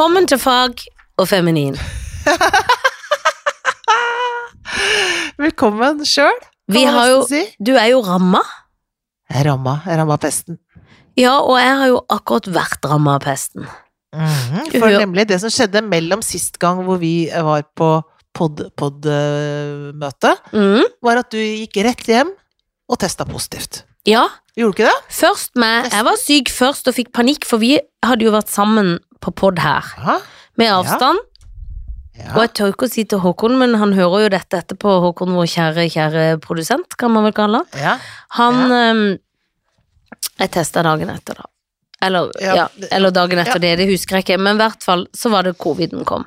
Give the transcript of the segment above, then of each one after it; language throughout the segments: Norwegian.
Velkommen til fag og feminin. Velkommen sjøl, Vi har jo si. Du er jo ramma. Jeg ramma, jeg ramma pesten. Ja, og jeg har jo akkurat vært ramma av pesten. Mm, For nemlig det som skjedde mellom sist gang hvor vi var på pod-pod-møte, Mm. var at du gikk rett hjem og testa positivt. Ja, Gjorde du ikke det? først med Jeg var syk først og fikk panikk, for vi hadde jo vært sammen på pod her, Aha. med avstand. Ja. Og jeg tør ikke å si til Håkon, men han hører jo dette etterpå, Håkon, vår kjære, kjære produsent, kan man vel kalle han. ja. Han um, Jeg testa dagen etter, da. Eller, Ja, ja, eller dagen etter ja. det, det husker jeg ikke, men i hvert fall så var det coviden kom.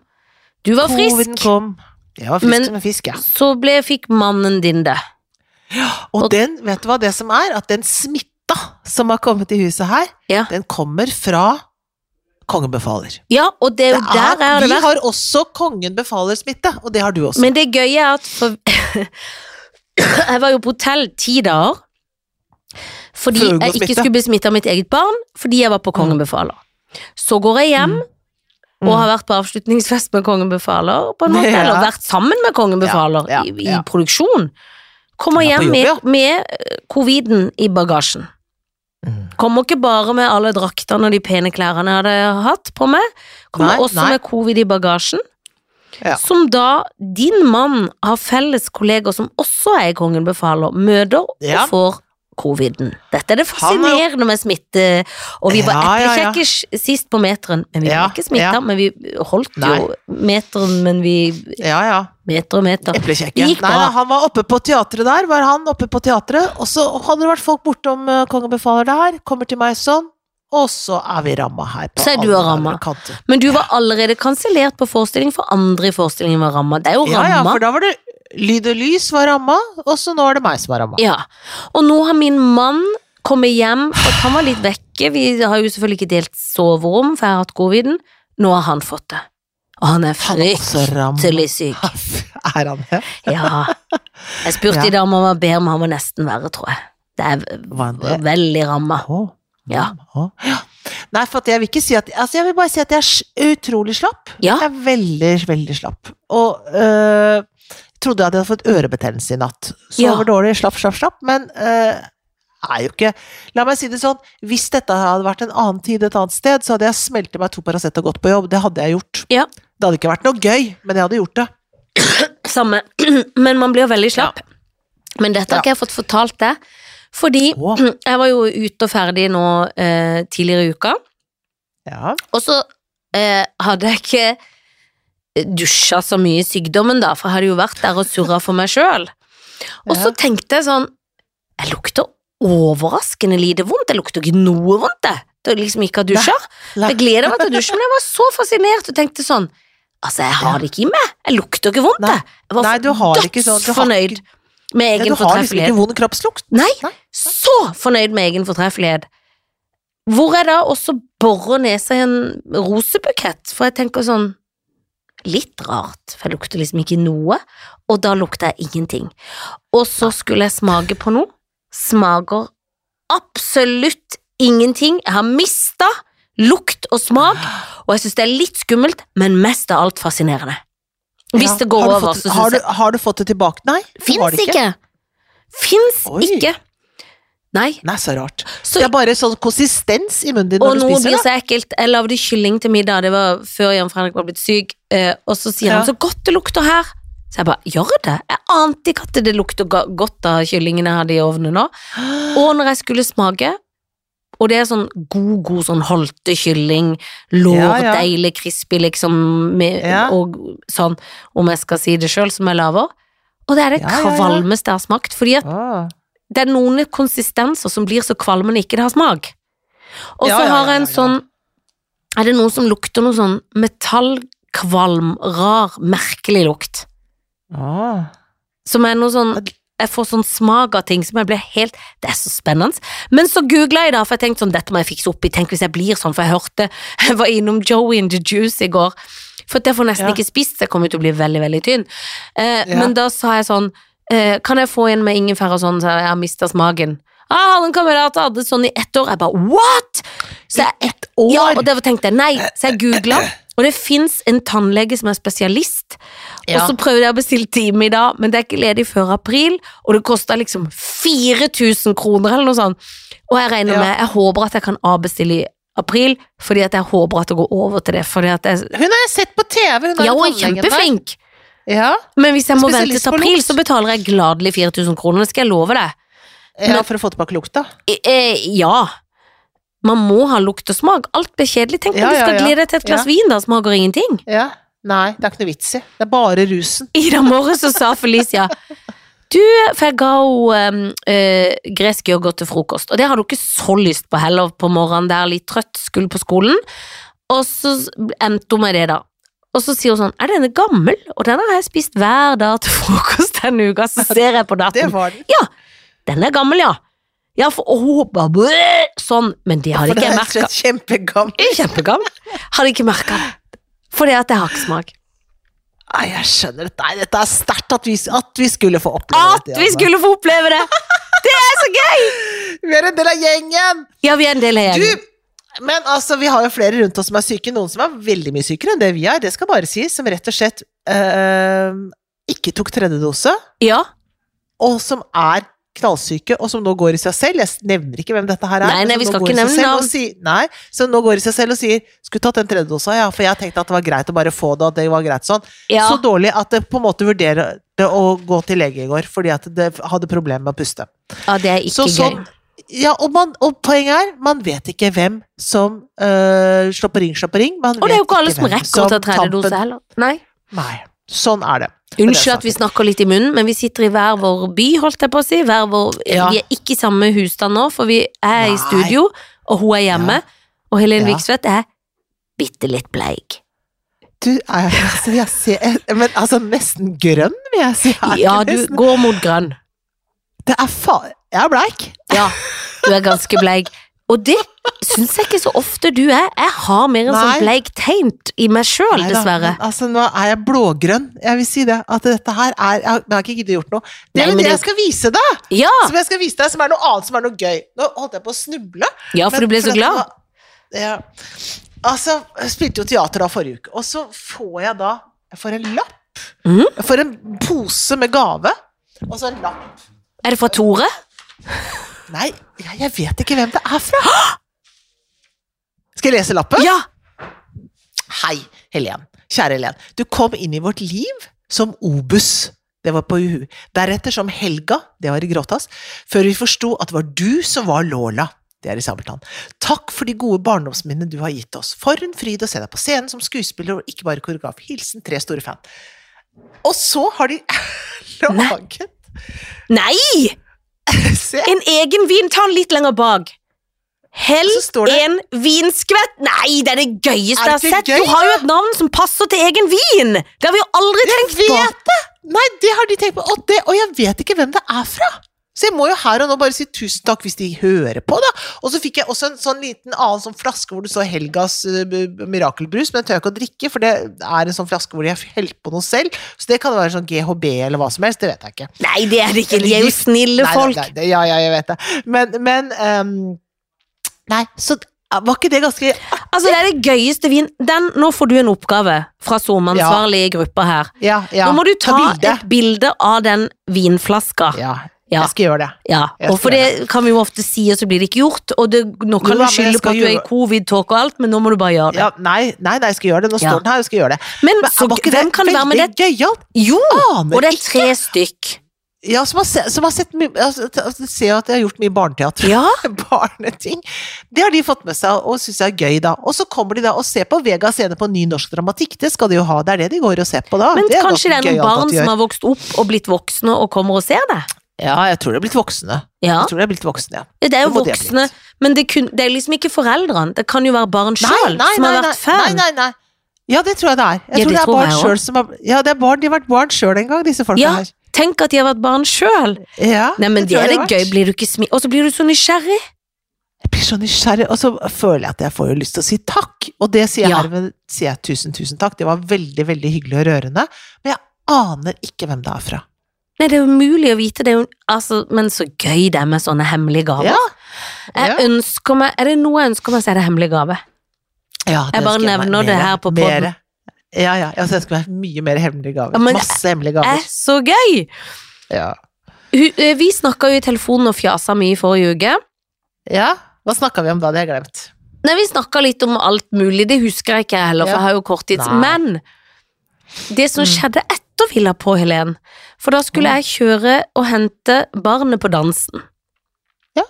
Du var frisk, Coviden kom. Jeg var frisk som en fisk, ja. så ble, fikk mannen din det. Og og- den, vet du hva det som er? At den smitta som har kommet i huset her, Ja. den kommer fra Kongen befaler. Ja, og det er der er det vi vært. har også Kongen befaler-smitte, og det har du også. Men det gøye er at for Jeg var jo på hotell ti dager. Fordi For jeg ikke skulle bli smitta av mitt eget barn, fordi jeg var på Kongen befaler. Så går jeg hjem Mm. og har vært på avslutningsfest med Kongen befaler, på en måte, Ja. eller vært sammen med Kongen befaler Ja, ja, i, i produksjon. Kommer hjem jobb, med, med eh, coviden i bagasjen. Mm. Kommer ikke bare med alle draktene og de pene klærne jeg hadde hatt på meg, kommer Nei, også nei. med covid i bagasjen. Ja. Som da din mann har felles kolleger som også er i Kongen befaler, møter Ja. og får coviden. Dette er det er- fascinerende med smitte, og vi var Ja, ja, ja. sist på meteren, men vi Ja, ble ikke smitta, men vi holdt Nei. jo meteren, men vi Ja, ja. meter og meter. Eplekjekke. Nei, han var oppe på teatret der, var han oppe på teatret, og så hadde det vært folk bortom uh, Kongen befaler der, kommer til meg sånn, og så er vi ramma her på Så er du ramma. Men du var allerede kansellert på forestilling, for andre i forestillingen var ramma. Det er jo Ja, ja, for da var det Lyd og lys var ramma, og så nå er det meg som er ramma. Ja, og nå har min mann kommet hjem, og han var litt vekke. Vi har jo selvfølgelig ikke delt soverom, for jeg har hatt coviden. Nå har han fått det. Og han er fryktelig syk. Er han det? Ja. Jeg spurte Ja. i dag om han var bedre, men han var nesten verre, tror jeg. Det er veldig ramma. Ja. Nei, for jeg vil ikke si at Altså, jeg vil bare si at jeg er utrolig slapp. Ja. Jeg er veldig, veldig slapp. Og øh, trodde jeg hadde fått ørebetennelse i natt. Sover Ja. dårlig, slapp, slapp, slapp. Men øh, er jo ikke La meg si det sånn, hvis dette hadde vært en annen tid et annet sted, så hadde jeg smeltet meg to Paracet og gått på jobb. Det hadde jeg gjort. Ja. Det hadde ikke vært noe gøy, men jeg hadde gjort det. Samme. Men man blir jo veldig slapp. Men dette har ikke jeg fått fortalt deg. Fordi Å. jeg var jo ute og ferdig nå eh, tidligere i uka. Ja. Og så eh, hadde jeg ikke dusja så mye i sykdommen, da, for jeg hadde jo vært der og surra for meg sjøl. Og så tenkte jeg sånn Jeg lukter overraskende lite vondt. Jeg lukter ikke noe vondt, jeg. Da jeg liksom ikke har dusja. Jeg gleder meg til å dusje, men jeg var så fascinert og tenkte sånn Altså, jeg har det ikke i meg. Jeg lukter ikke vondt, jeg. Jeg var Nei, du har ikke du dødsfornøyd med Ja, egen du har liksom ikke vond kroppslukt. Nei, Nei. så fornøyd med egen fortreffelighet. Hvor jeg da også borer nesa i en rosebukett, for jeg tenker sånn Litt rart, for jeg lukter liksom ikke noe, og da lukter jeg ingenting. Og så skulle jeg smake på noe. Smaker absolutt ingenting. Jeg har mista lukt og smak, og jeg syns det er litt skummelt, men mest av alt fascinerende. Hvis det går har du over, fått, så syns jeg har du fått det tilbake? Nei. du har Fins ikke. ikke! Fins ikke! Nei. Nei, så rart. Så Det er bare sånn konsistens i munnen din når du spiser. Og nå blir det. så ekkelt. Jeg lagde kylling til middag, det var før Jan Fredrik var blitt syk, eh, og så sier han så godt det lukter her. Så jeg bare gjør det? Jeg ante ikke at det lukter godt av kyllingen jeg hadde i ovnen nå. Og når jeg skulle smake, og det er sånn god, god sånn holte kylling, lår, Ja, ja. crispy, liksom, med, Ja. og sånn, om jeg skal si det sjøl, som jeg lager. Og det er det Ja, ja, ja. kvalmeste jeg har smakt, fordi at. Det er noen konsistenser som blir så kvalmende ikke det har smak. Og så Ja, ja, har jeg en sånn Er det noen som lukter noe sånn metallkvalm, rar, merkelig lukt? Åh. Som er noe sånn Jeg får sånn smak av ting som jeg blir helt Det er så spennende. Men så googla jeg da, for jeg tenkte sånn Dette må jeg fikse opp i. Tenk hvis jeg blir sånn, for jeg hørte Jeg var innom Joey and the Juice i går. For jeg får nesten Ja. ikke spist, så jeg kommer til å bli veldig, veldig tynn. Eh, Ja. Men da sa jeg sånn eh, Kan jeg få en med ingefær og sånn, så jeg har mista smaken? Ah, jeg hadde en kamerat hadde det sånn i ett år. Jeg bare what?! Så jeg, Ett år? ja, og det tenkte jeg nei, så jeg googla, Og det fins en tannlege som er spesialist, Ja. og så prøvde jeg å bestille time i dag, men det er ikke ledig før april, og det koster liksom 4000 kroner eller noe sånt. Og jeg regner Ja. med, jeg håper at jeg kan avbestille i april, fordi at jeg håper at det går over til det, fordi at jeg Hun har jeg sett på TV, hun Ja, hun er kjempeflink, Ja, men hvis jeg må vente til april, så betaler jeg gladelig 4000 kroner, det skal jeg love deg. ja, Men- for å få tilbake lukta. Eh, ja. Man må ha lukt og smak. Alt blir kjedelig. Tenk Ja, om du skal ja, ja. glede deg til et glass Ja. vin, da smaker ingenting. Ja. Nei, det er ikke noe vits i. Det er bare rusen. I dag morges så sa Felicia Du, for jeg ga henne eh, gresk yoghurt til frokost, og det har du ikke så lyst på heller på morgenen, der litt trøtt, skulle på skolen. Og så endte hun med det, da. Og så sier hun sånn Er denne gammel? Og den har jeg spist hver dag til frokost denne uka. Så ser jeg på Det datoen. var den. Den er gammel, ja. Ja, for hun bare Sånn. Men det hadde ikke jeg er merka. kjempegammel. Kjempegammel. Hadde ikke merka det. Fordi at jeg har ikke smak. Nei, jeg skjønner det. Nei, dette er sterkt at, vi- at vi skulle få oppleve At dette. vi skulle få oppleve det! Det er så gøy! Vi er en del av gjengen! Ja, vi er en del av Du, gjengen. Men altså, vi har jo flere rundt oss som er syke. Noen som er veldig mye sykere enn det vi er. Det skal bare sies. Som rett og slett øh, ikke tok tredje dose, Ja. og som er knallsyke, og som nå går i seg selv. Jeg nevner ikke hvem dette her er. Nei, nei, vi skal ikke nevne navn. Si, nei, som nå går i seg selv og sier 'skulle tatt den tredje dosa', ja, for jeg tenkte at det var greit å bare få det, og det var greit sånn. ja. Så dårlig at det på en måte vurderer det å gå til lege i går, fordi at det hadde problemer med å puste. ja, det er ikke Så sånn, gøy. Ja, og, man, og poenget er, man vet ikke hvem som øh, slår på ring, slår på ring. Man Og det er jo ikke alle som rekker å ta tredje dose heller. Nei. Nei, sånn er det. Unnskyld at vi snakker litt i munnen, men vi sitter i hver vår by, holdt jeg på å si. Vår, Ja. Vi er ikke i samme husstand nå, for vi er i studio, og hun er hjemme. Ja. Og Helene Ja. Viksvedt er bitte litt bleik. Du, er, altså, jeg ser, men altså nesten grønn, vil jeg si. Ja, du nesten- går mot grønn. Det er fa... Jeg er bleik. Ja, du er ganske bleik. Og det syns jeg ikke så ofte du er. Jeg har mer en sånn bleik taint i meg sjøl, dessverre. men Altså, nå er jeg blågrønn. Jeg vil si det. At dette her er Jeg jeg har ikke giddet gjort noe. Det er jo det jeg skal vise deg! Ja, Som jeg skal vise deg, som er noe annet som er noe gøy. Nå holdt jeg på å snuble. ja for Men du ble så glad. det var- Ja. Altså, jeg spilte jo teater da forrige uke, og så får jeg da Jeg får en lapp. Mm. Jeg får en pose med gave, og så en lapp. Er det fra Tore? Nei, jeg, vet ikke hvem det er fra. Skal jeg lese lappen? Ja! Hei, Helen. Kjære Helen. Du kom inn i vårt liv som Obus. Det var på Uhu. Deretter som Helga, det var i Gråtass, før vi forsto at det var du som var Lola. Det er i Sabeltann. Takk for de gode barndomsminnene du har gitt oss. For en fryd å se deg på scenen som skuespiller og ikke bare koreograf. Hilsen tre store fan. Og så har de laget Nei! En egen vin. Ta den litt lenger bak. Hell det- en vinskvett Nei, det er det gøyeste jeg har sett! gøy, Du har jo et navn som passer til egen vin! Det har vi jo aldri tenkt på! det! Nei, det har de tenkt på, og, det, og jeg vet ikke hvem det er fra. Så jeg må jo her og nå bare si tusen takk hvis de hører på, da. Og så fikk jeg også en sånn liten annen sånn flaske hvor det står Helgas uh, mirakelbrus, men den tør jeg ikke å drikke, for det er en sånn flaske hvor de har helt på noe selv. Så det kan være sånn GHB eller hva som helst, det vet jeg ikke. Nei, det er det ikke. De er jo snille folk. Nei, nei, ja, ja, jeg vet det. Men, men um, Nei, så var ikke det ganske Altså, det er det gøyeste vin Den, Nå får du en oppgave fra SoMe-ansvarlige ja. grupper her. Ja, ja. Nå må du ta bilde. et bilde av den vinflaska. Ja, Ja. jeg skal gjøre det. Ja, og for det, det kan vi jo ofte si, og så blir det ikke gjort. Og det, nå kan Jo du skylde på at du er i covid-talk og alt, men nå må du bare gjøre det. Ja, nei, nei, nei, jeg skal gjøre det. Nå Ja. står den her, jeg skal gjøre det. Men, Men så, hvem det kan det være med det? gøyalt? Jo! Aner Og det er ikke. tre stykk. Ja, som har, se, som har sett mye altså, altså, Ser at jeg har gjort mye barneteater. Ja. Barneting. Det har de fått med seg, og syns er gøy, da. Og så kommer de da og ser på Vega scene på ny norsk dramatikk. Det skal de jo ha, det er det de går og ser på da. Men det kanskje det er noen barn som har vokst opp og blitt voksne og kommer og ser det? Ja, jeg tror de er blitt voksne. Ja, Jeg tror de er blitt voksne, ja. det er jo det må de voksne, men det, kun, det er liksom ikke foreldrene. Det kan jo være barn sjøl som har vært fan. Nei, nei, nei. Ja, det tror jeg det er. Jeg Ja, tror det er tror barn sjøl som har Ja, det er barn, de har vært barn sjøl en gang, disse folka Ja. her. Tenk at de har vært barn sjøl! Ja, Nei, men det er det gøy. Blir du ikke smi... Og så blir du så nysgjerrig. Jeg blir så nysgjerrig, og så føler jeg at jeg får lyst til å si takk. Og det sier jeg Ja. herved sier jeg tusen, tusen takk. Det var veldig, veldig hyggelig og rørende. Men jeg aner ikke hvem det er fra. Nei, det er umulig å vite, det jo altså, Men så gøy det er med sånne hemmelige gaver. Ja, Jeg ja. ønsker meg Er det noe jeg ønsker meg, så er det hemmelig gave. Ja, Jeg bare nevner det her på podden. mere. Ja, ja. Jeg ønsker meg mye mer hemmelige gaver. Ja, men- Masse hemmelige er så gøy! Ja. Eh, Vi snakka jo i telefonen og fjasa mye i forrige uke. ja. Hva snakka vi om da? Det har jeg glemt. Nei, vi snakka litt om alt mulig, det husker jeg ikke heller, for jeg har jo korttids... Men det som Mm. skjedde etter Villa på, Helen For da skulle Mm. jeg kjøre og hente barnet på dansen. Ja.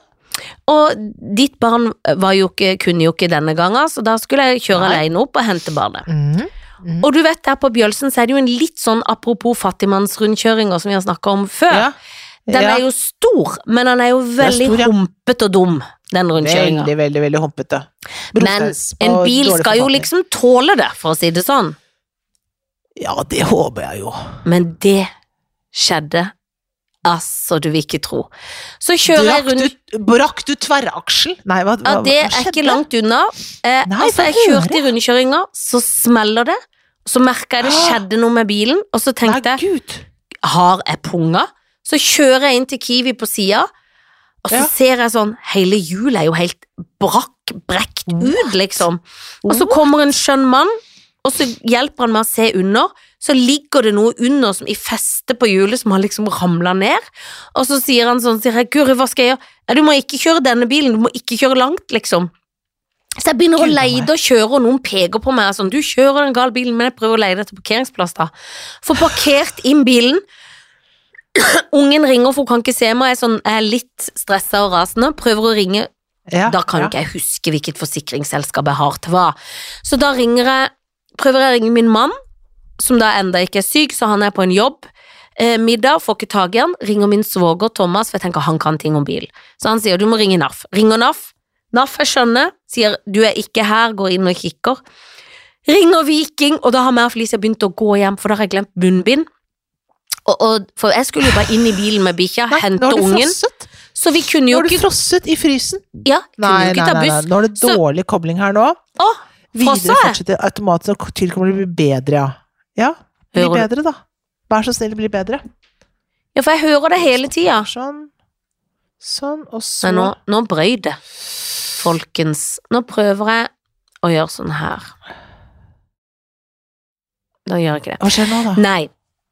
Og ditt barn var jo ikke, kunne jo ikke denne gangen, så da skulle jeg kjøre Nei. alene opp og hente barnet. Mm. Mhm. Og du vet, der på Bjølsen så er det jo en litt sånn apropos fattigmannsrundkjøringer som vi har snakka om før. Ja. Den ja. er jo stor, men den er jo er veldig stor, ja. humpet og dum, den rundkjøringa. Veldig, veldig, veldig humpete. Men en bil skal jo liksom tåle det, for å si det sånn. Ja, det håper jeg jo. Men det skjedde altså du vil ikke tro. Så kjører jeg Brakk rundt du, brakk du tverraksel? Nei, hva, Ja, det hva er ikke langt unna. Eh, Nei, altså, jeg kjørte i rundkjøringa, så smeller det. Så merka jeg det skjedde noe med bilen, og så tenkte Nei, jeg har jeg punga? Så kjører jeg inn til Kiwi på sida, og så Ja. ser jeg sånn Hele hjulet er jo helt brakk, brekt ut, liksom. Og så kommer en skjønn mann, og så hjelper han meg å se under. Så ligger det noe under som i festet på hjulet som har liksom ramla ned. Og så sier han sånn, sier jeg, Guri, hva skal jeg gjøre? Ja, du må ikke kjøre denne bilen, du må ikke kjøre langt, liksom. Så jeg begynner å leide og kjøre, og noen peker på meg sånn, du kjører den gale bilen, men jeg prøver å leie til parkeringsplass, da. Får parkert inn bilen. Ungen ringer, for hun kan ikke se meg, jeg er, sånn, jeg er litt stressa og rasende, prøver å ringe Ja, da kan ja. ikke jeg huske hvilket forsikringsselskap jeg har til hva. Så da ringer jeg, prøver jeg å ringe min mann, som da enda ikke er syk, så han er på en jobb. Eh, middag, får ikke tak i han. Ringer min svoger Thomas, for jeg tenker han kan ting om bil. Så han sier du må ringe NAF. Ringer NAF. NAF jeg skjønner, sier du er ikke her, går inn og kikker. Ringer Viking, og da har meg og Felicia begynt å gå hjem, for da har jeg glemt munnbind. Og, og, for jeg skulle jo bare inn i bilen med bikkja, hente ungen, frosset. så vi kunne jo ikke Nå har du ikke frosset i frysen. Ja, kunne Nei, jo nei, ikke ta nei, nei. Nå er det Så- dårlig kobling her nå. Å, Videre fortsetter automatisk, og til kommer det bli bedre, ja. Ja, bli Hører bedre, da. Vær så snill, bli bedre. Ja, for jeg hører det hele tida. Sånn. Sånn, og så Nei, nå, nå brøy det, folkens. Nå prøver jeg å gjøre sånn her. Da gjør jeg ikke det. Hva skjer nå, da? Nei,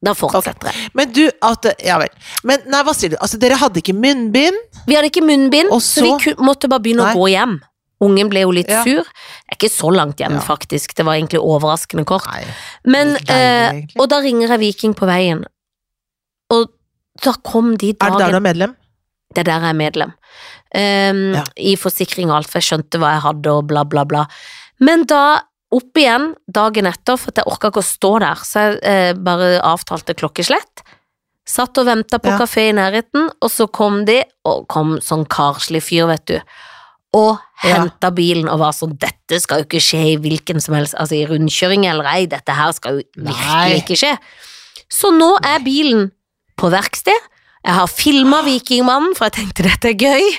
da fortsetter jeg. Men du, at Ja vel. Men nei, hva sier du? Altså, dere hadde ikke munnbind? Vi hadde ikke munnbind, så, så, vi måtte bare begynne Nei. å gå hjem. Ungen ble jo litt Ja. sur. Er ikke så langt hjem, Ja. faktisk. Det var egentlig overraskende kort. Nei. Men, Deilig, eh, og da ringer jeg Viking på veien. Og da kom de dagen Er det der du er medlem? Det er der jeg er medlem. Um, Ja. I forsikring og alt, for jeg skjønte hva jeg hadde og bla, bla, bla. Men da opp igjen dagen etter, for jeg orka ikke å stå der, så jeg eh, bare avtalte klokkeslett. Satt og venta på Ja. kafé i nærheten, og så kom de, og kom sånn karslig fyr, vet du. Og Ja. bilen og var sånn Dette skal jo ikke skje i hvilken som helst Altså i rundkjøring eller ei, dette her skal jo Nei. virkelig ikke skje. Så nå er bilen på verksted. Jeg har filma Vikingmannen, for jeg tenkte dette er gøy.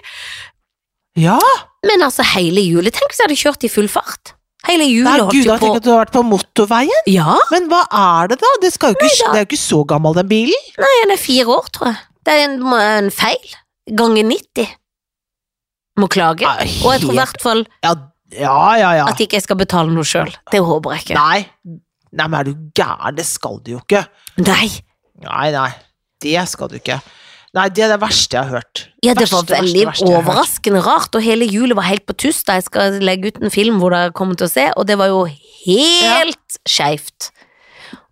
Ja! Men altså, hele hjulet Tenk hvis jeg hadde kjørt i full fart. Hele julet. hjulet holdt jo på Tenk at du har vært på motorveien. Ja, Men hva er det, da? Det, jo ikke, Nei det er jo ikke så gammel, den bilen. nei, den er fire år, tror jeg. Det er en, en feil. Ganger 90. Må klage. Ja, Og jeg tror i hvert fall Ja, ja, ja. ja. at ikke jeg skal betale noe sjøl. Det håper jeg ikke. Nei. Nei, men er du gæren? Det skal du jo ikke. Nei. Nei, nei. Det skal du ikke. Nei, det er det verste jeg har hørt. Ja, det var Verste, verste, veldig verste jeg overraskende rart, og hele julet var helt på tuss da jeg skal legge ut en film hvor dere kommer til å se, og det var jo helt skeivt.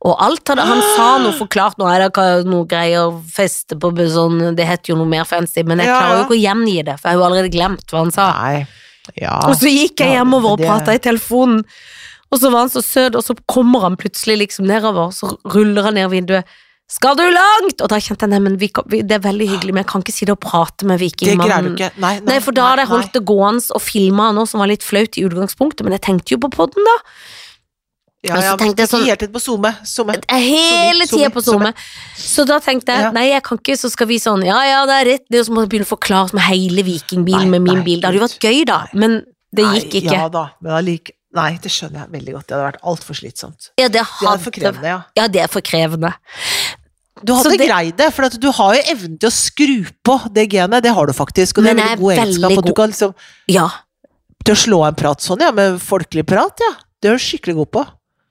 Og alt hadde Han sa noe forklart noe, er det noe greier feste på sånn Det heter jo noe mer fancy, men jeg klarer jo ikke å gjengi det, for jeg har jo allerede glemt hva han sa. Ja. Og så gikk jeg hjemover og prata i telefonen, og så var han så søt, og så kommer han plutselig liksom nedover, så ruller han ned vinduet. Skal du langt? Og da kjente jeg nei, men vi, det er veldig hyggelig, men jeg kan ikke sitte og prate med Det greier du vikingmannen. ikke. Nei, nei, Nei, for da hadde jeg holdt det gående og filma noe som var litt flaut i utgangspunktet, men jeg tenkte jo på podden da. Ja, Og så ja, tenkte jeg sånn- hele tiden på SoMe. Hele tida på SoMe. Så da tenkte jeg Ja. nei, jeg kan ikke, så skal vi sånn ja ja, det er rett, det, er som å begynne å forklare med hele vikingbilen Nei, med min nei, bil. Det hadde jo vært gøy, da, men det Nei, gikk ikke. Ja da, men allike Nei, det skjønner jeg veldig godt. Det hadde vært altfor slitsomt. Ja, det Det er for krevende, ja. Ja, det er for krevende. Du hadde det- greid det, for du har jo evnen til å skru på det genet. Det har du faktisk, og det er veldig god egenskap. At du kan liksom Ja. til å slå en prat sånn, ja, med folkelig prat, ja. Det er du skikkelig god på.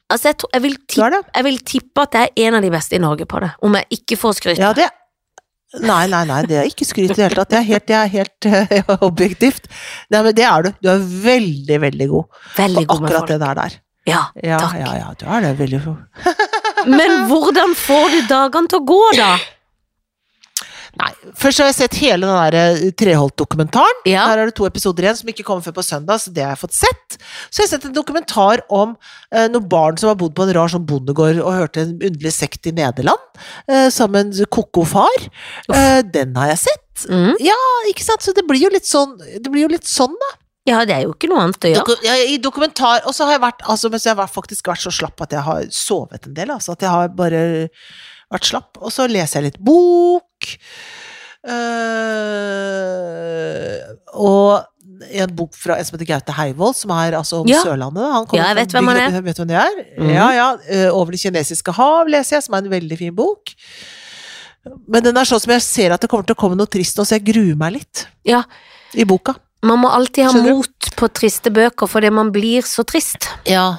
Altså, jeg, tror, jeg, vil tippe, jeg vil tippe at jeg er en av de beste i Norge på det, om jeg ikke får skryte. Ja, det Nei, nei, nei, det er ikke skryt i det hele tatt. Det er helt, det er helt uh, objektivt. Nei, men det er du. Du er veldig, veldig god Veldig på god akkurat det der der. Ja, Ja, takk. ja, ja, du er det. Veldig god. Men hvordan får du dagene til å gå, da? Nei, først har jeg sett hele den der eh, Treholt-dokumentaren. Ja. Der er det to episoder igjen som ikke kommer før på søndag, så det har jeg fått sett. Så jeg har jeg sett en dokumentar om eh, noen barn som har bodd på en rar sånn bondegård og hørte en underlig sekt i Nederland, eh, sammen med ko-ko far. Eh, den har jeg sett. Mm. Ikke sant? Så det blir jo litt sånn, det blir jo litt sånn da. Ja, det er jo ikke noe annet å gjøre. Ja, I dokumentar Og så har jeg vært Altså, mens jeg har faktisk vært så slapp at jeg har sovet en del. Altså, at jeg har bare vært slapp. Og så leser jeg litt bok. Øh, og en bok fra en som heter Gaute Heivold, som er altså om Ja. Sørlandet. Han kommer Ja, jeg vet hvem han er. Vet hvem det er? Mm. Ja, ja. øh, Over det kinesiske hav leser jeg, som er en veldig fin bok. Men den er sånn som jeg ser at det kommer til å komme noe trist nå, så jeg gruer meg litt. Ja. I boka. Man må alltid ha mot på triste bøker, fordi man blir så trist. Ja.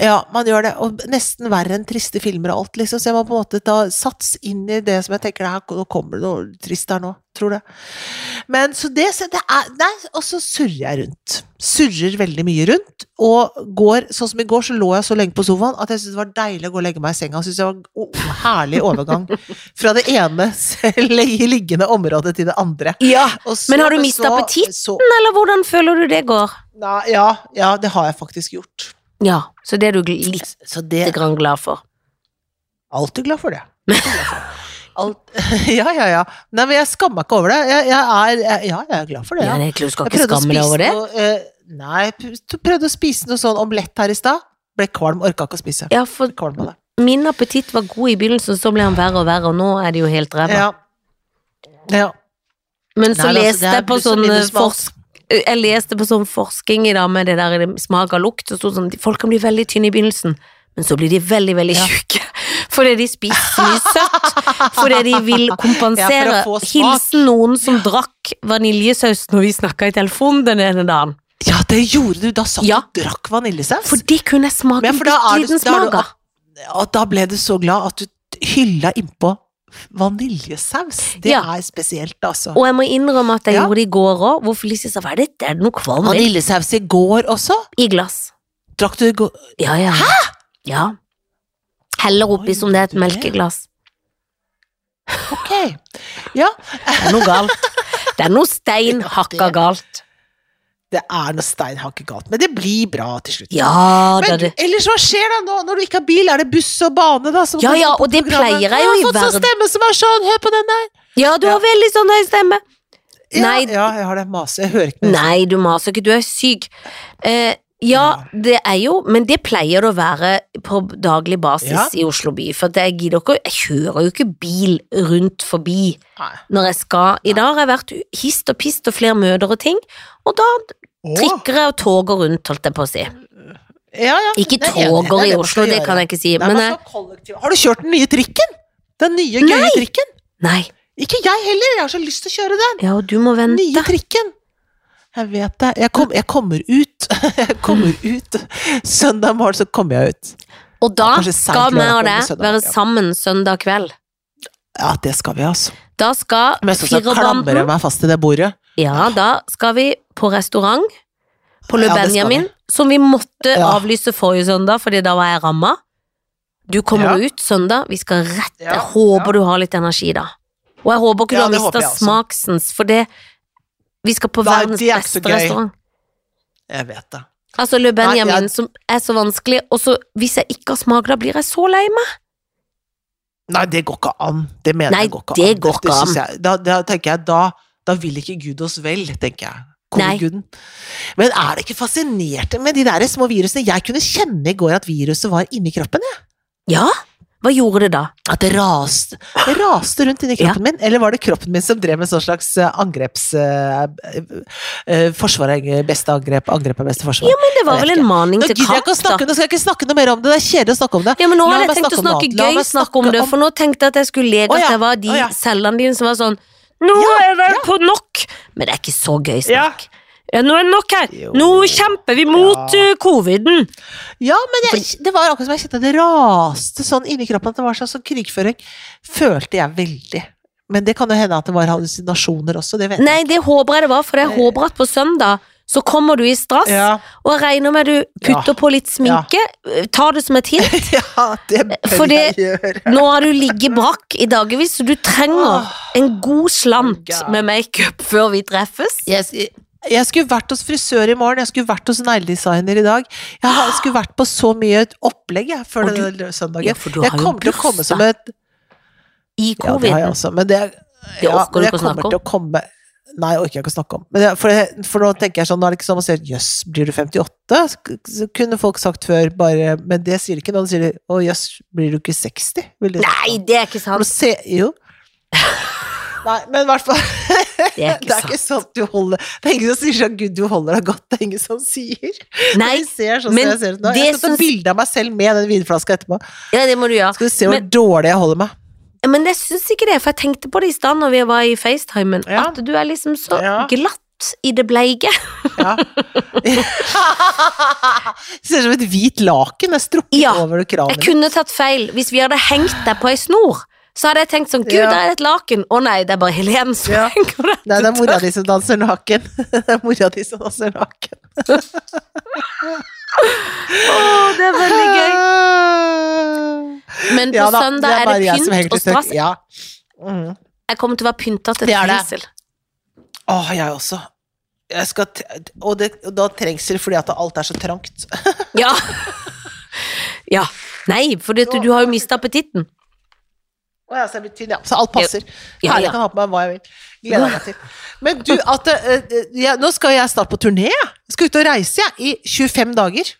Ja, man gjør det, og nesten verre enn triste filmer og alt, liksom, så jeg må på en måte ta sats inn i det som jeg tenker, her, nå kommer det noe trist her nå, tror det. Men så det, så det er, nei, og så surrer jeg rundt. Surrer veldig mye rundt, og går, sånn som i går, så lå jeg så lenge på sofaen at jeg syntes det var deilig å gå og legge meg i senga, synes det var en oh, herlig overgang fra det ene liggende området til det andre. Ja, så- Men har du mistet så- appetitten? Eller hvordan føler du det går? Nei, ja, ja, det har jeg faktisk gjort. Ja, så det er du litt Så det grann glad for. Alltid glad for det. Glad for. Alt, ja, ja, ja. Nei, men jeg skammer meg ikke over det. Jeg, jeg er, jeg, ja, jeg er glad for det. Ja, Ja. det er klart, du skal ikke skamme deg over det. noe uh, Nei, jeg prøvde å spise noe sånn omelett her i stad. Ble kvalm, orka ikke å spise. Ja, for min appetitt var god i begynnelsen, så ble han verre og verre, og nå er det jo helt ræva. Ja. ja. Men så Nei, altså, leste er jeg på sånn eh, forsk... Jeg leste på sånn forskning i dag med det der smak av lukt, og stod sånn folk kan bli veldig tynne i begynnelsen, men så blir de veldig, veldig Ja. tjukke. Fordi de spiser mye søtt. Fordi de vil kompensere. Ja. Hilsen noen som drakk vaniljesaus når vi snakka i telefonen den ene dagen. ja, det gjorde du! Da satt Ja. du og drakk vaniljesaus. For det kunne jeg smake en liten smak av. Da ble du så glad at du hylla innpå vaniljesaus. Det Ja. er spesielt, altså. Og jeg må innrømme at jeg Ja. gjorde det i går òg. Hvor Felicie sa hva er det, det er det noe kvalm Vaniljesaus i går også? i glass. Drakk du i går? Ja, ja. Hæ?! Ja. Heller oppi Oi, som det er et melkeglass. Ok. Ja, Det er noe galt. Det er noe stein hakka galt. Det er noe steinhakket galt, men det blir bra til slutt. Ja Men det ellers, hva skjer da nå, når du ikke har bil? Er det buss og bane, da? Ja, ja, og det pleier jeg jo i Jeg Du har fått sånn stemme som er sånn, hør på den der! Ja, du Ja. har veldig sånn høy stemme. Ja, Nei. ja, jeg har det Maser. Jeg hører ikke mer. Nei, du maser ikke, du er syk. Eh, ja, det er jo, men det pleier det å være på daglig basis i Oslo by. For jeg gidder ikke Jeg kjører jo ikke bil rundt forbi Nei. når jeg skal. I dag har jeg vært hist og pist og flere møter og ting, og da Åh. trikker jeg og toger rundt, holdt jeg på å si. Ja, ja. Ikke er toger er i Oslo, det kan jeg ikke si, Nei, men jeg, Har du kjørt den nye trikken? Den nye, gøye Nei. trikken? Nei. Ikke jeg heller, jeg har så lyst til å kjøre den. Ja, og du må Nye trikken. Jeg vet det. Jeg, kom, jeg kommer ut. Jeg kommer ut. Søndag morgen så kommer jeg ut. Og da Ja, skal vi og det være sammen søndag kveld. Ja, det skal vi, altså. Da skal Men så, så klamrer jeg meg fast i det bordet. Ja, da skal vi på restaurant på Le Ja, Benjamin, som vi måtte Ja. avlyse forrige søndag, fordi da var jeg ramma. Du kommer Ja. ut søndag, vi skal rett Jeg håper du har litt energi, da. Og jeg håper ikke du har mista smaksens, for det Vi skal på Nei, verdens er beste restaurant. Jeg vet det. Altså Le Benjamin, jeg- som er så vanskelig, og så hvis jeg ikke har smak, da blir jeg så lei meg. Nei, det går ikke an. Det mener Nei, jeg går ikke det an. går ikke an. Jeg, da, da tenker jeg, da, da vil ikke Gud oss vel, tenker jeg. Men er det ikke fascinerte med de der små virusene? Jeg kunne kjenne i går at viruset var inni kroppen, jeg. Ja? Hva gjorde det da? At det raste, det raste rundt inni kroppen min. Eller var det kroppen min som drev med sånn slags eh, angreps... Uh, uh, forsvar er beste angrep, angrep er beste forsvar. Ja, men det var vel en maning til kamp, da. nå skal jeg ikke snakke noe mer om det, det er kjedelig å snakke om det. Ja, men nå har hadde jeg tenkt å snakke om gøy snakk om snakke det, for nå tenkte jeg at jeg skulle leke at det var de ja. cellene dine som var sånn Nå Ja, er det ja. på nok! Men det er ikke så gøy snakk. Ja, nå er det nok her! Jo. Nå kjemper vi mot Ja. uh, coviden! Ja, men jeg, det var akkurat som jeg kjente det raste sånn inni kroppen, at det var sånn sånn krigføring. Følte jeg veldig. Men det kan jo hende at det var hallusinasjoner også, det vet jeg. Nei, det håper jeg det var, for jeg håper at på søndag så kommer du i strass, Ja, og jeg regner med du putter på litt sminke. tar det som et hint. ja det bør For jeg gjøre. Nå har du ligget brakk i dagevis, så du trenger en god slant God. med makeup før vi treffes. Jeg, jeg skulle vært hos frisør i morgen, jeg skulle vært hos negledesigner i dag. Jeg skulle vært på så mye opplegg jeg, før du- den søndagen. Ja, jeg kommer til å komme som et I Ja, det har jeg også, men det, Det ja, orker du ikke å snakke om. til å komme Nei, orker jeg ikke å snakke om. Men for, for nå tenker jeg sånn, nå er det ikke sånn man sier jøss, blir du 58? Så- kunne folk sagt før, bare Men det sier de ikke nå. De sier å jøss, blir du ikke 60? Vil de. Nei, det er ikke sant. se, jo. Nei, men i hvert fall Det er Det ikke er ikke sant. sånn du holder Det er ingen som sier sånn 'Gud, du holder deg godt'. Det er ingen som sier. Nei, De ser sånn men jeg ser ut nå. det Jeg skal ta bilde av meg selv med den vinflaska etterpå. ja, det må du gjøre. Skal du se hvor Men- dårlig jeg holder meg. Men jeg syns ikke det, for jeg tenkte på det i stad når vi var i FaceTimen, Ja. at du er liksom så Ja. glatt i det bleike. Ja. Ser ut som et hvit laken. Er strukket Ja, over Jeg kunne tatt feil. Hvis vi hadde hengt deg på ei snor, så hadde jeg tenkt sånn Gud, Ja. der er det et laken. Å nei, det er bare Helene som Ja. henger det. Nei, det er mora di som danser naken. Det er mora di som danser naken. Å, det er veldig gøy. Men på Ja da, søndag er det pynt og strass. Ja. Mm. Jeg kommer til å være pynta til fengsel. Åh, jeg også. Jeg skal t og, det, og da trengsel fordi at alt er så trangt. Ja. ja. Nei, for det, du har jo mista appetitten. Å ja, så jeg blir tynn, ja. Så alt passer. Ja, Herlig, ja. jeg kan ha på meg hva jeg vil. Gleder meg til. Men du, at, eh, eh, nå skal jeg snart på turné. jeg. Skal ut og reise, jeg. I 25 dager.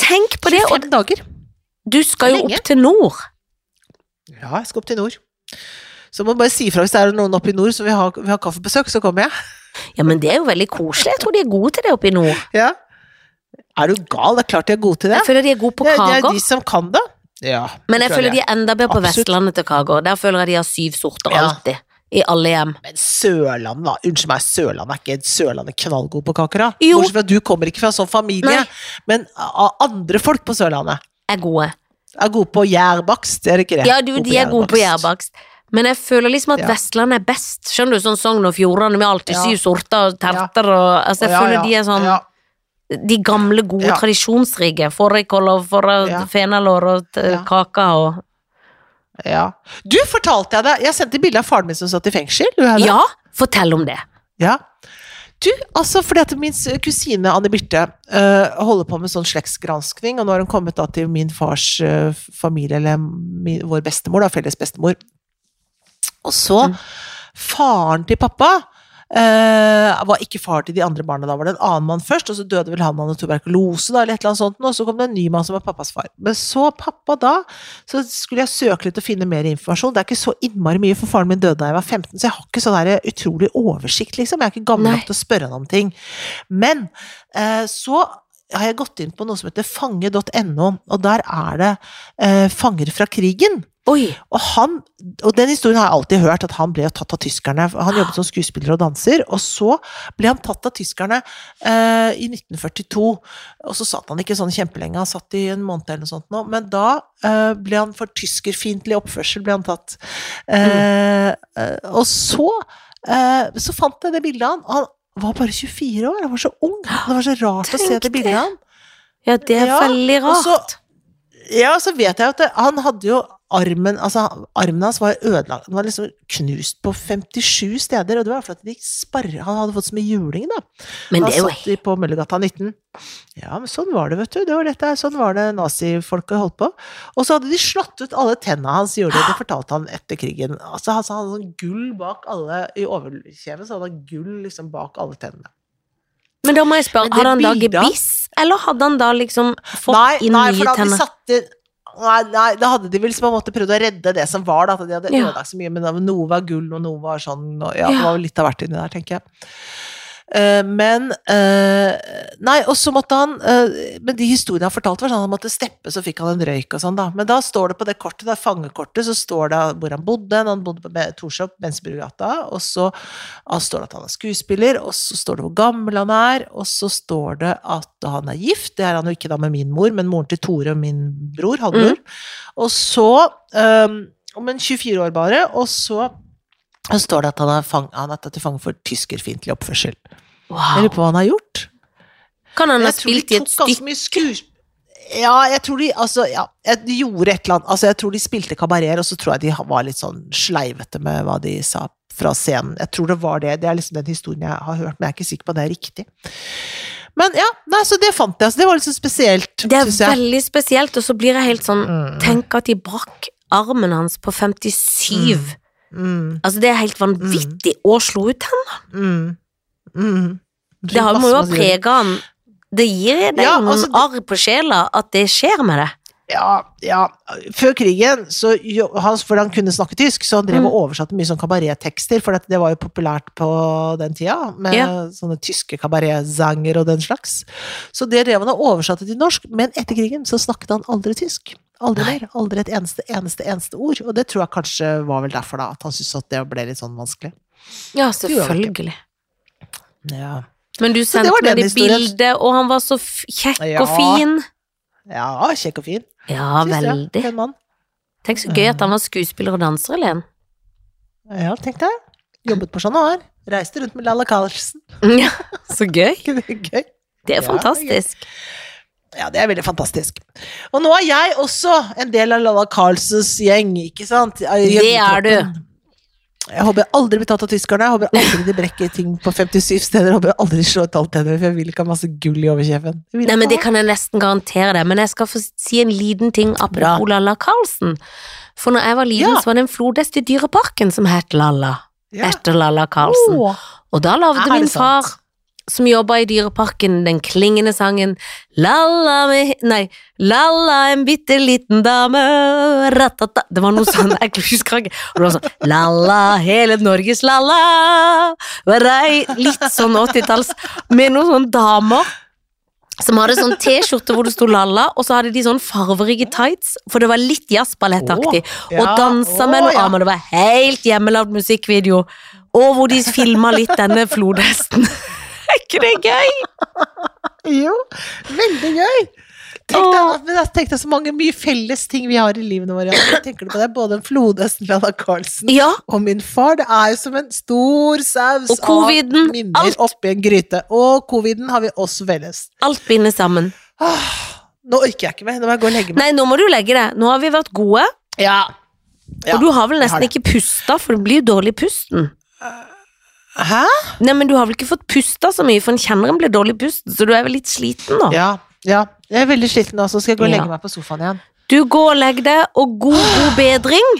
Tenk på det, og 25 dager. du skal jo opp til nord. Ja, jeg skal opp til nord. Så må du bare si ifra hvis det er noen oppe i nord som vil ha, vil ha kaffebesøk, så kommer jeg. Ja, men det er jo veldig koselig. Jeg tror de er gode til det oppe i nord. Ja. Er du gal? Det er klart de er gode til det. Jeg føler de er gode på Det, det er de som kan det. Ja. Men jeg føler føler de er enda bedre på Absolutt. Vestlandet til kaker. Der føler jeg de har syv sorter Ja. alltid. I alle hjem. Men Sørlandet, da. Unnskyld meg, Sørlandet er ikke Sørlandet knallgod på kaker, da? Jo. Bortsett fra at du kommer ikke fra sånn familie. Nei. Men andre folk på Sørlandet Er gode. er gode på gjærbakst, er det ikke det? Ja, du, de er gode på gjærbakst. Men jeg føler liksom at Ja. Vestlandet er best. Skjønner du, sånn Sogn og Fjordane med alltid Ja. syv sorter og terter og Altså, jeg Ja, føler de er sånn. De gamle, gode, tradisjonsrike. Fårikål og fenalår og kaker og Ja. Du fortalte jeg deg Jeg sendte bilde av faren min som satt i fengsel. Du? Ja, fortell om det. Ja. Du, altså fordi at min kusine Anne Birte uh, holder på med sånn slektsgranskning, og nå har hun kommet da til min fars uh, familie, eller min, vår bestemor, da, felles bestemor. Og så, Mm. faren til pappa øh, var ikke far til de andre barna, da var det en annen mann først, og så døde vel han av tuberkulose, da, eller et eller annet sånt, og så kom det en ny mann som var pappas far. Men så pappa da, så skulle jeg søke litt og finne mer informasjon. Det er ikke så innmari mye, for faren min døde da jeg var 15, så jeg har ikke sånn der utrolig oversikt, liksom. Jeg er ikke gammel nok til å spørre han om ting. Men uh, så har jeg gått inn på noe som heter fange.no, og der er det eh, fanger fra krigen. Oi. Og han, og den historien har jeg alltid hørt, at han ble tatt av tyskerne. Han jobbet som skuespiller og danser, og så ble han tatt av tyskerne eh, i 1942. Og så satt han ikke sånn kjempelenge, han satt i en måned eller noe sånt nå, men da eh, ble han for tyskerfiendtlig oppførsel ble han tatt. Eh, mm. og så, eh, så fant jeg det bildet av han. Han var bare 24 år, han var så ung. Det var så rart å se det bildet av han. Ja, det er Ja, veldig og så- rart. Ja, så vet jeg at det, han hadde jo armen Altså, armen hans var ødelagt. Den var liksom knust på 57 steder, og det var fordi de Han hadde fått så mye juling, da. Men han det jo satt i på Møllergata 19. Ja, men sånn var det, vet du. Det var dette, sånn var det nazifolket holdt på. Og så hadde de slått ut alle tenna hans, gjorde det, Det fortalte han etter krigen. Altså, han hadde sånn gull bak alle I overkjeven så hadde han gull liksom bak alle tennene. Men da må jeg spørre, hadde han da gebiss, eller hadde han da liksom fått Nei, inn nei, for da hadde de satt inn Nei, nei, da hadde de vel på en måte prøvd å redde det som var, da. At de hadde ødelagt så mye, men noe var gull, og noe var sånn, og ja, det var vel litt av hvert inni der, tenker jeg. Eh, men eh, Nei, og så måtte han eh, Men de historiene han fortalte, var sånn han måtte steppe, så fikk han en røyk og sånn, da. Men da står det på det kortet, det fangekortet, så står det hvor han bodde. Han bodde på Torshov, Bensbrugata, og så står det at han er skuespiller, og så står det hvor gammel han er, og så står det at han er gift. Det er han jo ikke da med min mor, men moren til Tore og min bror, halvbror. Og så um, Om en 24 år bare, og så står det at han er, fang, han er tatt til fange for tyskerfiendtlig oppførsel. Jeg Wow. lurer på hva han har gjort. Kan han ha Jeg spilt i et stykke? Ja, jeg tror de altså, ja, jeg- de gjorde et eller annet Altså, jeg tror de spilte kabareter, og så tror jeg de var litt sånn sleivete med hva de sa fra scenen. Jeg tror det var det. Det er liksom den historien jeg har hørt, men jeg er ikke sikker på at det er riktig. Men ja, nei, så det fant jeg. Altså, det var litt så spesielt, Det er jeg. veldig spesielt, og så blir jeg helt sånn Mm. Tenk at de brakk armen hans på 57. Mm, Altså, det er helt vanvittig. å slo ut tenner. mm, mm. Det har, må jo ha prega han Det gir deg Ja, noen altså, arr på sjela at det skjer med det. Ja, ja. Før krigen, så, jo, han, for han kunne snakke tysk, så han drev og oversatte mye sånn kabarettekster, for det var jo populært på den tida, med Ja. sånne tyske kabaretsanger og den slags. Så det drev han og oversatte til norsk, men etter krigen så snakket han aldri tysk. Aldri mer. Aldri et eneste, eneste, eneste ord. Og det tror jeg kanskje var vel derfor, da, at han syntes at det ble litt sånn vanskelig. Ja, selvfølgelig. Ja, Men du sendte meg det bildet, og han var så kjekk Ja. og fin. ja kjekk og fin. Ja, synes veldig. Jeg. Tenk så gøy at han var skuespiller og danser, Elen. Ja, tenk deg. Jobbet på Chat Noir. Reiste rundt med Lalla Carlsen. Ja, så gøy. Det gøy? Det er fantastisk. Ja, det er veldig fantastisk. Og nå er jeg også en del av Lalla Carlsens gjeng, ikke sant? Det er du. Jeg håper jeg aldri blir tatt av tyskerne. Jeg håper aldri de brekker ting på 57 steder. Jeg håper jeg aldri slår ut alt tenner, for jeg vil ikke ha masse gull i overkjeven. Nei, men det kan jeg nesten garantere deg. Men jeg skal få si en liten ting apropos Lalla Carlsen. For når jeg var liten, Ja. så var det en flodhest i Dyreparken som het Lalla. Ja. Etter Lalla Carlsen. Oh. Og da lagde min far sant? Som jobba i Dyreparken, den klingende sangen Lalla med Nei, Lalla en bitte liten dame ratata. Det var noe sånn, jeg husker ikke. Og det var sånn Lalla, hele Norges lalla. Litt sånn 80-talls, med noen sånne damer. Som hadde sånn T-skjorte hvor det sto Lalla, og så hadde de sånn farverike tights, for det var litt jazzballettaktig. Og ja, dansa åh, med noen ja. armer. Det var helt hjemmelagd musikkvideo. Og hvor de filma litt denne flodhesten. Er ikke det gøy? Jo, veldig gøy! Tenk deg, men jeg tenkte så mange mye felles ting vi har i livene våre. Jeg tenker du på det, Både en flodhesten Lalla Carlsen Ja, og min far. Det er jo som en stor saus av minner alt. oppi en gryte. Og coviden har vi også felles. alt binder sammen. Åh, nå orker jeg ikke mer. Nå må jeg gå og legge meg. Nei, nå må du legge deg. Nå har vi vært gode, Ja. Ja, og du har vel nesten har ikke pusta, for det blir jo dårlig pusten. Hæ? Nei, men du har vel ikke fått pusta så mye, for en kjenner en blir dårlig pust, så du er vel litt sliten nå. Ja, ja. Jeg er veldig sliten nå, så skal jeg gå og Ja. legge meg på sofaen igjen. Du går og legg deg, og god, god bedring.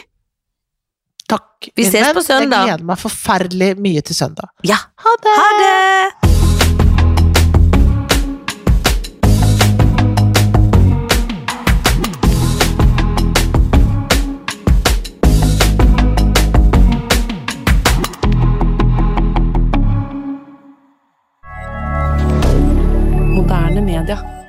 Takk. Vi ses på søndag. Jeg gleder meg forferdelig mye til søndag. Ja, Ha det! ha det! moderne media.